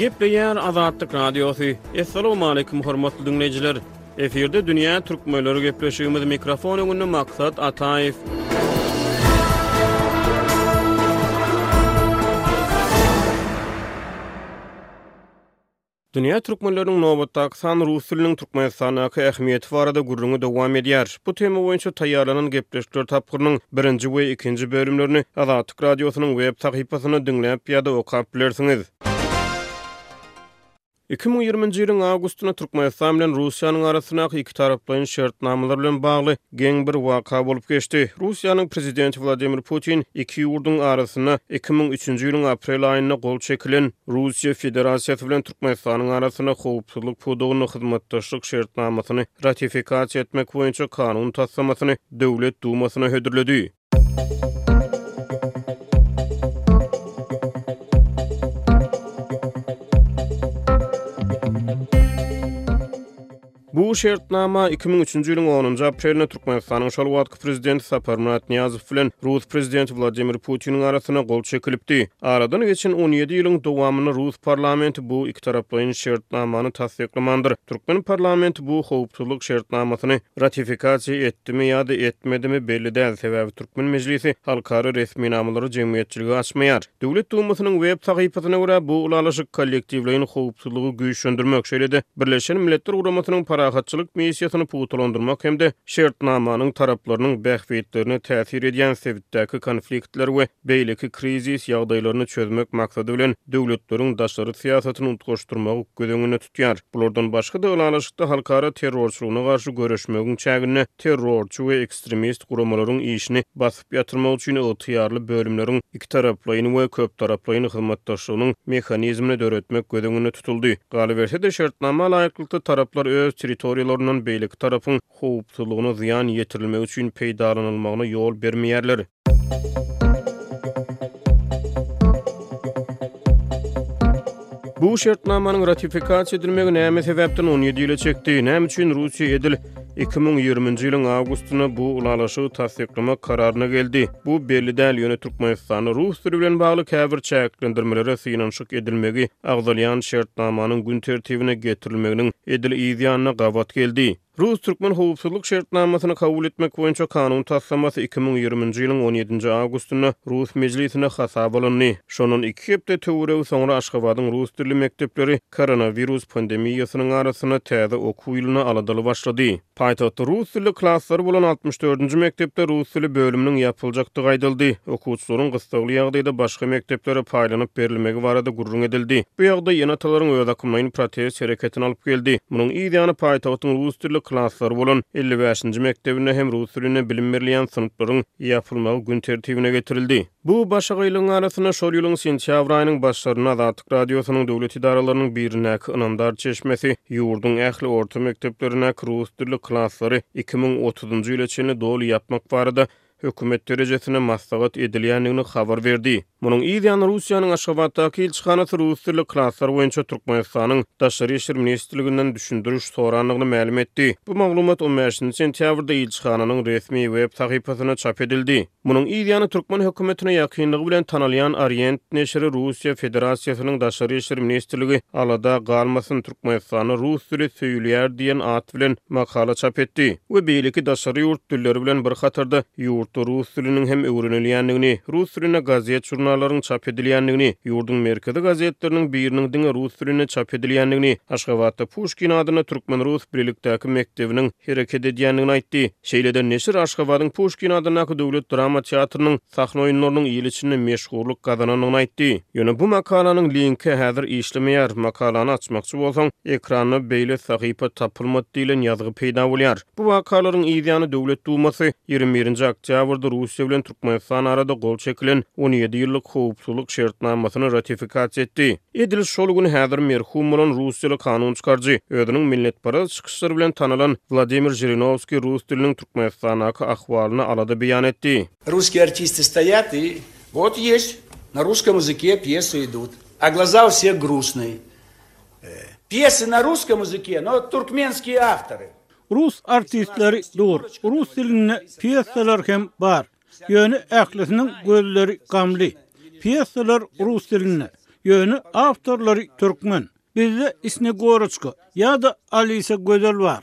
Gepleýär Azatlyk Radiosy. Assalamualaikum hormatly dinleýjiler. Efirde dünýä türkmenleri gepleşigimiz mikrofon öňünde maksat Ataýew. Dünýä türkmenleriniň nobatdaky sany rus diliniň Türkmenistandaky ähmiýeti barada gürrüňi dowam edýär. Bu tema boýunça taýýarlanan gepleşikler tapgyrynyň birinji we ikinji bölümlerini Azatlyk Radiosynyň web sahypasynda diňläp ýa-da okap bilersiňiz. Iki müň ýigriminji ýylyň awgustynda Türkmenistan bilen Russiýanyň arasyndaky ikitaraplaýyn şertnamalar bilen bagly Geň bir waka bolup geçdi. Russiýanyň prezidenti Wladimir Putin iki ýurduň arasynda iki müň üçünji ýylyň aprel aýynda gol çekilen Russiýa Federasiýasy bilen Türkmenistanyň arasynda howpsuzlyk pudagynda hyzmatdaşlyk şertnamasyny ratifikasiýa etmek boýunça kanun taslamasyny Döwlet Dumasyna hödürledi. Bu şertnama iki müň üçünji ýylyň onunjy aprelinde Türkmenistanyň şol wagtky Prezidenti Saparmyrat Nyýazow bilen rus Prezidenti Wladimir Putiniň arasynda gol çekilipdi. Aradan geçen on ýedi ýylyň dowamynda rus parlamenti bu ikitaraplaýyn şertnamany tassyklamandyr. Türkmen parlamenti bu howpsuzlyk şertnamasyny ratifikasiýa etdimi ýa-da etmedimi belli däl, sebäbi türkmen mejlisi halkara resminamalary jemgyýetçilige açmaýar. Döwlet Dumasynyň web sahypasyna görä, bu ylalaşyk kollektiwleýin howpsuzlygy güýçlendirmek, şeýle-de Birleşen Milletler Guramasynyň parahatçylyk missiýasyny pugtalandyrmak hem-de şertnamanyň taraplarynyň bähbitlerine täsir edýän sebitdäki konfliktler we beýleki krizis ýagdaýlaryny çözmek maksady bilen döwletleriň daşary syýasatyny utgaşdyrmagy göz öňünde tutýar. Bulardan başga-da, ylalaşykda halkara terrorçylygyna garşy göreşmegiň çäginde terrorçy we ekstremist guramalaryň işini basyp ýatyrmak üçin ygtyýarly bölümleriň ikitaraplaýyn we köptaraplaýyn hyzmatdaşlygynyň mehanizmini döretmek göz öňünde tutuldy. Galyberse-de, şertnama laýyklykda, taraplar öz territoriýalaryndan beýleki tarapyň howpsuzlygyna zyýan ýetirilmegi üçin peýdalanylmagyna ýol bermeýärler. Bu şertnamanyň ratifikasiýa edilmegi näme sebäpden 17 ýyla çekdi? Näme üçin Russiýa edil 2020-nji ýylyň awgustynda bu ylalaşygy tassyklamak kararyna geldi? Bu belli däl, ýöne Türkmenistanda rus dili bilen bagly käbir çäklendirmelere synanyşyk edilmegi agzalýan şertnamanyň gün tertibine getirilmeginiň edil yzýanyna gabat geldi. Rus-türkmen howpsuzlyk şertnamasyny kabul etmek boýunça kanun taslamasy iki müň ýigriminji ýylyň on ýedinji awgustynda rus mejlisinde hasaba alyndy. Şondan iki hepde töweregi soňra Aşgabadyň rus dilli mekdepleri koronawirus pandemiýasynyň arasynda täze okuw ýylyna aladaly başlady. Paýtagtda rus dilli klaslary bolan altmyş dördünji mekdepde rus dili bölüminiň ýapyljakdygy aýdyldy. Okuwçylaryň gyssagly ýagdaýda başga mekdeplere paýlanyp berilmegi barada gürrüň edildi. Bu ýagdaý ene-atalaryň özakymlaýyn protest hereketini alyp geldi. Munuň yz ýany paýtagtyň rus dilli klaslary bolan elli bäşinji mekdebinde hem rus dilinde bilim berilýän synplaryň ýapylmagy gün tertibine getirildi. Bu başagaýlygyň arasynda şol ýylyň sentýabr aýynyň başlarynda Azatlyk Radiosynyň döwlet edaralarynyň birindäki ynamdar çeşmesi ýurduň ähli orta mekdeplerindäki rus dilli klaslary iki müň otuzynjy ýyla çenli doly ýapmak barada hökümet derejesinde maslahat edilýändigini habar berdi. Munuň yz ýany Russiýanyň Aşgabatdaky ilçihanasy rus dilli klaslar boýunça Türkmenistanyň Daşary işler ministrliginden düşündiriş sorandygyny mälim etdi. Bu maglumat on bäşinji sentýabrda ilçihananyň resmi web sahypasynda çap edildi. Munuň yz ýany türkmen hökümetine ýakynlygy bilen tanalýan Orient neşiri Russiýa Federasiýasynyň Daşary işler ministrligi alada galmasyn, Türkmenistanda rus dili söýülýär diýen at bilen makala çap etdi we beýleki daşary ýurt dilleri bilen bir hatarda ýurtda rus diliniň hem öwrenilýändigini, rus dilinde gazet-žurnallaryň çap edilýändigini, ýurduň merkezi gazetleriniň biriniň diňe rus dilinde çap edilýändigini, Aşgabatda Puşkin adynda türkmen-rus bilelikdäki mekdebiniň hereket edýändigini aýtdy. Şeýle-de neşir Aşgabadyň Puşkin adyndaky döwlet drama teatrynyň, sahna oýunlarynyň il içinde meşhurlyk gazanandygyny aýtdy. Ýöne bu makalanyň linki häzir işlemeýär, makalany açmakçy bolsaň, ekranda beýle sahypa tapylmady diýlen ýazgy peýda bolýar. Bu wakalaryň yz ýany Döwlet Dumasy ýigrimi birinji oktýabrda Russiýa bilen Türkmenistan arada gol çekilen on ýedi ýyllyk howpsuzlyk şertnamasyny ratifikasiýa etdi. Edil şol gün häzir merhum bolan russiýaly kanun çykaryjy, özüniň milletparaz çykyşlary bilen tanalan Wladimir Žirinowskiý rus diliniň Türkmenistandaky ahwalyna alada beýan etdi. Russkiý artisti stoýat i wot ýeś na russkiý muzykiý pýesy idut a glaza u wseh grusny pýesy na russkiý muzykiý no turkmenskiý awtory. Rus artistleri dur rus dilinde pýesalar hem bar ýöne ählisiniň gözleri gamly pýesalar rus dilinde ýöne awtorlary türkmen bizde isnegoroçka ýa da alisa gözel bar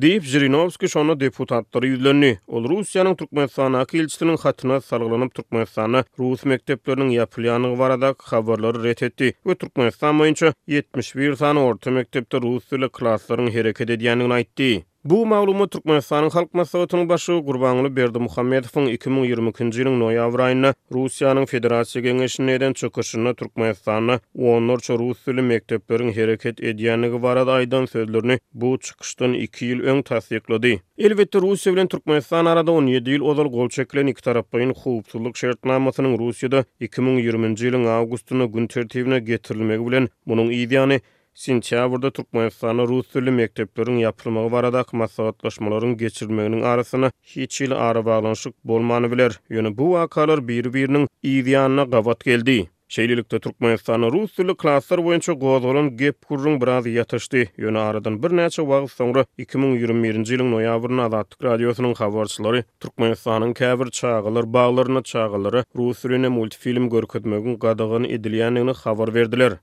Diýip, Žirinowskiý şonda deputatlara ýüzlendi. Ol Russiýanyň Türkmenistandaky ilçisiniň hatyna salgylanyp, Türkmenistanda rus mekdepleriniň ýapylýandygy baradaky habarlary ret etdi we Türkmenistan boýunça ýetmiş bir sany orta mekdepde rus dilli klaslaryň hereket edýändigini aýtdy. Bu maglumat Türkmenistanyň Halk Maslahatynyň Başlygy Gurbanguly Berdimuhamedowyň iki müň ýigrimi ikinji ýylyň noýabr aýynda Russiýanyň Federasiýa Geňeşinde eden çykyşynda Türkmenistanda onlarça rus dilli mekdepleriň hereket edýändigi barada aýdan sözlerini bu çykyşdan iki ýyl öň tassyklady. Elbetde, Russiýa bilen Türkmenistan arada on ýedi ýyl ozal gol çekilen ikitaraplaýyn howpsuzlyk şertnamasynyň Russiýada iki müň ýigriminji ýylyň awgustynda gün tertibine getirilmegi bilen munuň yz ýany sentýabrda Türkmenistanda rus dilli mekdepleriň ýapylmagy baradaky maslahatlaşmalaryň geçirilmeginiň arasynda hiç hili arabaglanyşyk bolmany biler. Ýöne bu wakalar biri-biriniň yz ýanyna gabat geldi. Şeýlelikde, Türkmenistanda rus dilli klaslar boýunça gozgalan gep-gürrüň biraz ýatyşdy. Ýöne aradan birnäçe wagt soňra, iki müň ýigrimi birinji ýylyň noýabrynda Azatlyk Radiosynyň habarçylary Türkmenistanyň käbir çagalar baglarynda çagalara rus dilinde multfilm görkezmegiň gadagan edilýändigini habar berdiler.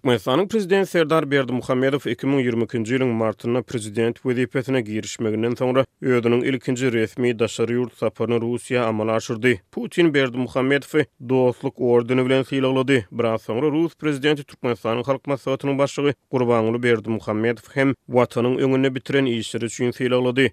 Türkmenistanyň Prezidenti Serdar Berdimuhamedow iki müň ýigrimi ikinji ýylyň martynda prezident wezipesine girişmeginden soňra özüniň ilkinji resmi daşary ýurt saparyny Russiýa amala aşyrdy. Putin Berdimuhamedowy Dostluk ordeni bilen sylaglady. Biraz soňra rus prezidenti Türkmenistanyň Halk Maslahatynyň başlygy Gurbanguly Berdimuhamedowy hem Watanyň öňünde bitiren işleri üçin sylaglady.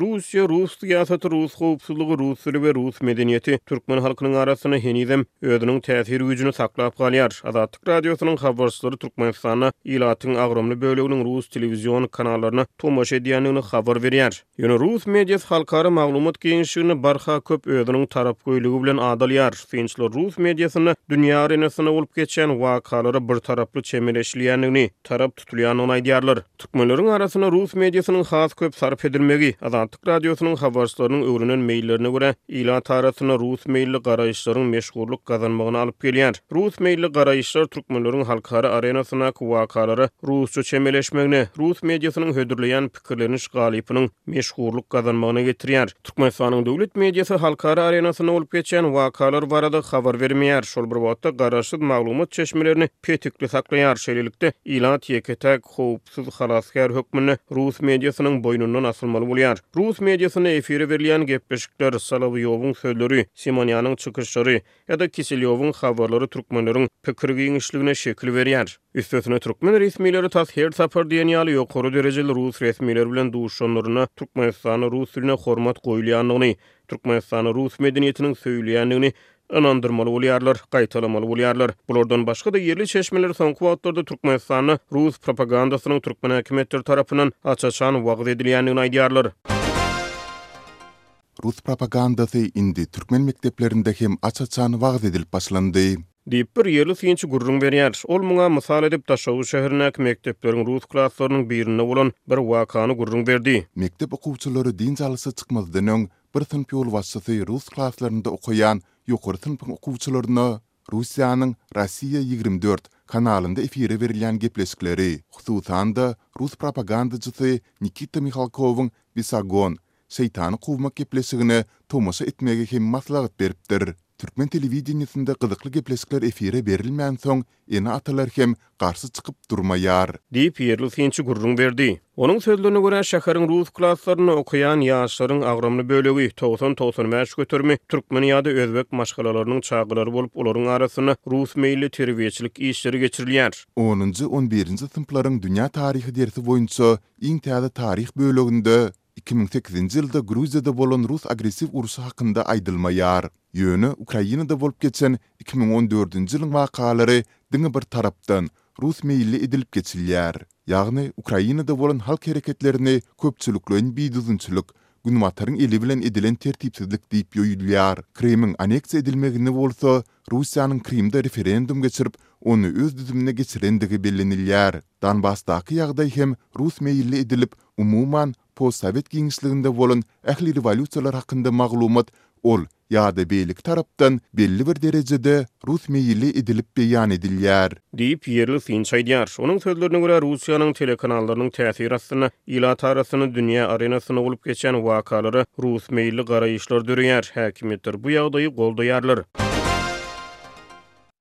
Russiýa, rus syýasaty, rus howpsuzlygy, rus dili we rus medeniýeti türkmen halkynyň arasynda henizem özüniň täsir güýjüni saklap galýar. Azatlyk Radiosynyň habarçylary Türkmenistanda ilatyň agramly böleginiň rus telewizion kanallaryna tomaşa edýändigini habar berýär. Ýöne rus mediasy halkara maglumat giňişliginde barha köp özüniň tarapgöýlügi bilen at alýar. Synçylar rus mediasynda dünýä arenasynda bolup geçýän wakalara birtaraply çemeleşilýändigini, tarap tutulýandygyny aýdýarlar. Türkmenleriň arasyna rus mediasynyň has köp sarp edilmegi, Azatlyk Radiosynyň habarçylarynyň öwrenen meýillerine görä, ilat arasynda rus meýilli garaýyşlaryň meşhurlyk gazanmagyna alyp gelýär. Rus meýilli garaýyşlar türkmenleriň halkara arenasyndaky wakalara rusça çemeleşmegine, rus mediasynyň hödürleýän pikirleniş galypynyň meşhurlyk gazanmagyna getirýär. Türkmenistanyň döwlet mediasy halkara arenasynda bolup geçýän wakalar barada habar bermeýär, şol bir wagtda garaşsyz maglumat çeşmelerini petikli saklaýar, şeýlelikde, ilat ýeke-täk howpsuz halasgär hökmünde rus mediasynyň boýnundan asylmaly bolýar. Rus mediasynda efire berilýän gepleşikler, Solowýowyň sözleri, Simonýanyň çykyşlary ýa-da Kiselýowyň habarlary türkmenleriň pikir giňişligine şekil berýär. Üstesine, türkmen resmileri tas her sapar diýen ýaly ýokary derejeli rus resmileri bilen duşuşanlarynda Türkmenistanda rus diline hormat goýulýandygyny, Türkmenistanda rus medeniýetiniň söýülýändigini ynandyrmaly bolýarlar, gaýtalamaly bolýarlar. Bulardan başga-da ýerli çeşmeler soňky wagtlarda Türkmenistanda rus propagandasynyň türkmen häkimiýetleri tarapyndan aç-açan wagyz edilýändigini aýdýarlar. Rus propagandasy indi türkmen mekdeplerinde hem aç-açan wagyz edilip başlandy. Diýip, bir ýerli synçy gürrüň berýär. Ol muňa mysal edip, Daşoguz şäherindäki mekdepleriň rus klaslarynyň birinde bolan bir wakany gürrüň berdi. Mekdep okuwçylary dynç alyşa çykmazdan öň, Bir synp ýolbaşçysy rus klaslarynda okaýan ýokary synpyň okuwçylaryna Russiýanyň Rossiýa ýigrimi dört kanalynda efire berilýän gepleşikleri, hususan-da, rus propagandaçysy Nikita Mihalkowyň Besagon, Şeýtany kowmak gepleşigine tomaşa etmegi hem maslahat beripdir. Türkmen telewideniýesinde gyzykly gepleşikler efire berilmänsoň, Ene-atalar hem garsy çykyp durmaýar. Diýip, ýerli synçy gürrüň berdi. Onuň sözlerine görä, şäheriň rus klaslarynda okaýan ýaşlaryň agramly bölegi, togsan-togsan bäş göterimi, türkmen ýa-da özbek maşgalalarynyň çagalary bolup, olaryň arasynda rus meýilli terbiýeçilik işleri geçirilýär. Onunjy-on birinji synplaryň dünýä taryhy dersi boýunça iň täze taryh böleginde Iki müň sekizinji ýylda Gruziýada bolan rus agressiw urşy hakynda aýdylmaýar. Ýöne Ukrainada bolup geçen iki müň on dördünji ýylyň wakalary diňe bir tarapdan, rus meýilli edilip geçilýär. Ýagny Ukrainada bolan halk hereketlerini köpçülikleýin bidüzünçilik, Günbataryň eli bilen edilen tertipsizlik diýip ýoýulýar. Krymyň aneksiýa edilmegini bolsa Russiýanyň Krymda referendum geçirip, ony öz düzümine geçirendigi bellenilýär. Donbasdaky ýagdaý hem rus meýilli edilip, Umuman, postsowet giňişliginde bolan ähli rewolýusiýalar hakynda maglumat ol ýa-da beýleki tarapdan belli bir derejede rus meýili edilip beýan edilýär. Diýip, ýerli synçy aýdýar. Onuň sözlerine görä, Russiýanyň telekanallarynyň täsiri astynda ilat arasynda dünýä arenasynda bolup geçýän wakalara rus meýilli garaýyşlar döreýär, häkimiýetler bu ýagdaýy goldaýarlar.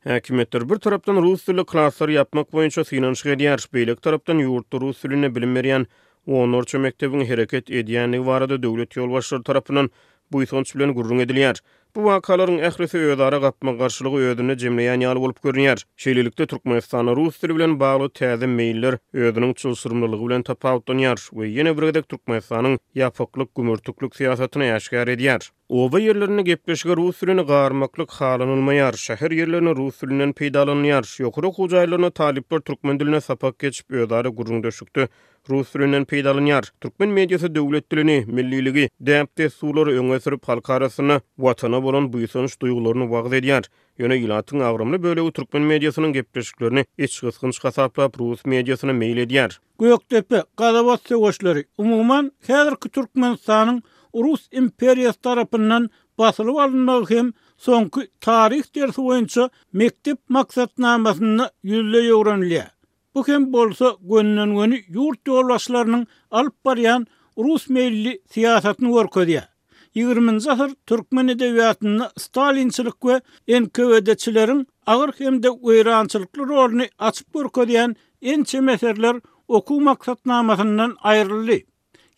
Häkimiýetler, bir tarapdan, rus dilli klaslary ýapmak boýunça synanyşyk edýär, beýleki tarapdan, ýurtda rus dilinde bilim berýän onlarça mekdebiň hereket edýändigi barada döwlet ýolbaşçylary tarapyndan buýsanç bilen gürrüň edilýär. Bu wakalaryň ählisi özara gapma-garşylygy özünde jemleýän ýaly bolup görünýär. Şeýlelikde, Türkmenistanda rus dili bilen bagly täze meýiller özüniň çylşyrymlylygy bilen tapawutlanýar we ýene bir gezek Türkmenistanyň ýapyklyk, gümürtiklik syýasatyny äşgär edýär. Oba ýerlerinde gepleşige rus dilini garmaklyk halanylmaýar. Şäher ýerlerinde rus dilinden peýdalanylýar. Ýokary okuw jaýlarynda talyplar türkmen dilinde sapak geçip, özara gürrüňdeşlikde rus dilinden peýdalanýar. Türkmen mediasy döwlet dilini, milliligi, däp-dessurlary öňe sürüp, halk arasynda Watana bolan buýsanç duýgularyny wagyz edýär. Ýöne ilatyň agramly bölegi türkmen mediasynyň gepleşiklerini içgysgynç hasaplap, rus mediasyna meýil edýär. Gökdepe, Gazabat söweşleri, umuman, häzirki Türkmenistanyň Rus imperiýasy tarapyndan basylyp alynmagy hem soňky taryh dersi boýunça mekdep maksatnamasynda ýüzleý öwrenilýär. Bu hem bolsa gönden-göni ýurt ýolbaşçylarynyň alyp barýan rus meýilli syýasatyny görkezýär. Ýigriminji asyr türkmen edebiýatynda stalinçilik we NKWD-çileriň agyr hem-de weýrançylykly roluny açyp görkezýän ençeme eserler okuw maksatnamasyndan aýryldy.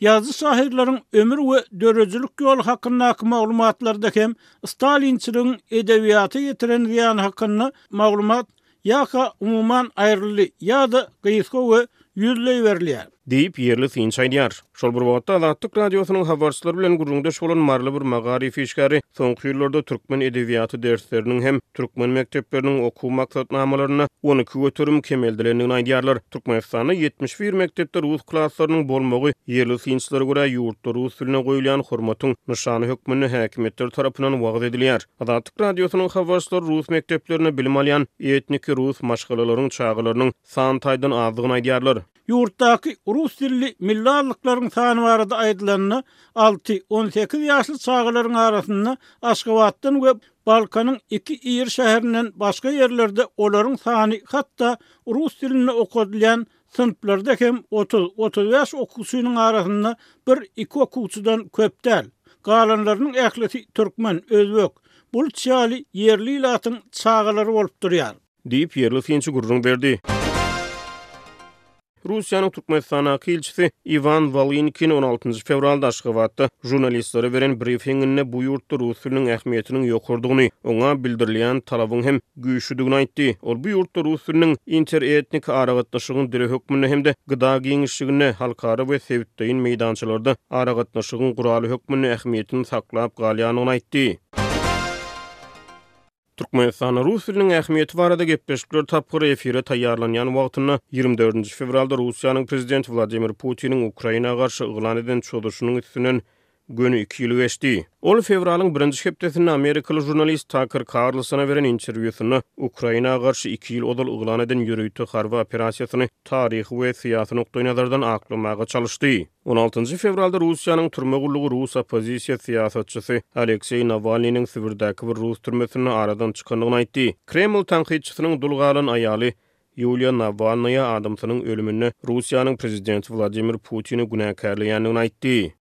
Ýazyjy-şahyrlaryň ömür we döredijilik ýoly hakyndaky maglumatlarda hem stalinçiligiň edebiýata ýetiren zyýany hakynda maglumat Ýa-ha umuman aýryldy, ýa-da gysga we ýüzleýberilýär. Diýip, ýerli synçy aýdýar. Şol bir wagtda, Azatlyk Radiosynyň habarçylary bilen gürrüňdeş bolan maryly bir magaryf işgäri soňky ýyllarda türkmen edebiýaty dersleriniň hem türkmen mekdepleriniň okuw maksatnamalarynda on iki göterim kemeldilendigini aýdýarlar. Türkmenistanda ýetmiş bir mekdepde rus klaslarynyň bolmagy, ýerli synçylara görä, ýurtda rus diline goýulýan hormatyň nyşany hökmünde häkimiýetler tarapyndan wagyz edilýär. Azatlyk Radiosynyň habarçylary rus mekdeplerinde bilim alýan etniki rus maşgalalaryň çagalarynyň san taýdan azdygyny aýdýarlar. Ýurtdaky rus dilli milli azlyklaryň sany barada aýdylanda, alty, on sekiz ýaşly çagalaryň arasynda Aşgabatdan we Balkanyň iki iri şäherinden başga ýerlerde olaryň sany hatda rus dilinde okadylýan Synplarda hem otuz, otuz bäş okuwçynyň arasynda bir, iki okuwçydan köp däl. Galanlarynyň ählisi türkmen, özbek, buluç ýaly ýerli ilatyň çagalary bolup durýar. Diýip, ýerli synçy gürrüň berdi. Russiýanyň Türkmenistandaky ilçisi Iwan Walinkin on altynjy fewralda Aşgabatda žurnalistlere beren brifinginde bu ýurtda rus diliniň ähmiýetiniň ýokarydygyny, oňa bildirilýän talabyň hem güýçlüdigini aýtdy. Ol bu ýurtda rus diliniň interetnik aragatnaşygyň dili hökmünde hem-de GDA giňişliginde, halkara we sebitleýin meýdançalarda aragatnaşygyň guraly hökmünde ähmiýetini saklap galýandygyny aýtdy. Türkmenistanda rus diliniň ähmiýeti barada gepleşikler tapgyry efire taýýarlanýan wagtynda, ýigrimi dördünji fewralda Russiýanyň Prezidenti Wladimir Putiniň Ukraina garşy yglan eden çozuşynyň üstünden Göni iki ýyl geçdi. Ol fewralyň birinji hepdesinde amerikaly žurnalist Taker Karlsona beren interwýusynda Ukraina garşy iki ýyl ozal yglan eden ýörite harby operasiýasyny taryhy we syýasy nukdaýnazardan aklamaga çalyşdy. On altynjy fewralda Russiýanyň türme gullugy rus oppozisiýa syýasatçysy Alekseý Nawalnynyň Sibirdäki bir rus türmesinde aradan çykandygyny aýtdy. Kreml tankytçysynyň dul galan aýaly Ýuliýa Nawalnaýa adamsynyň ölüminde Russiýanyň prezidenti Wladimir Putini günäkärleýändigini aýtdy.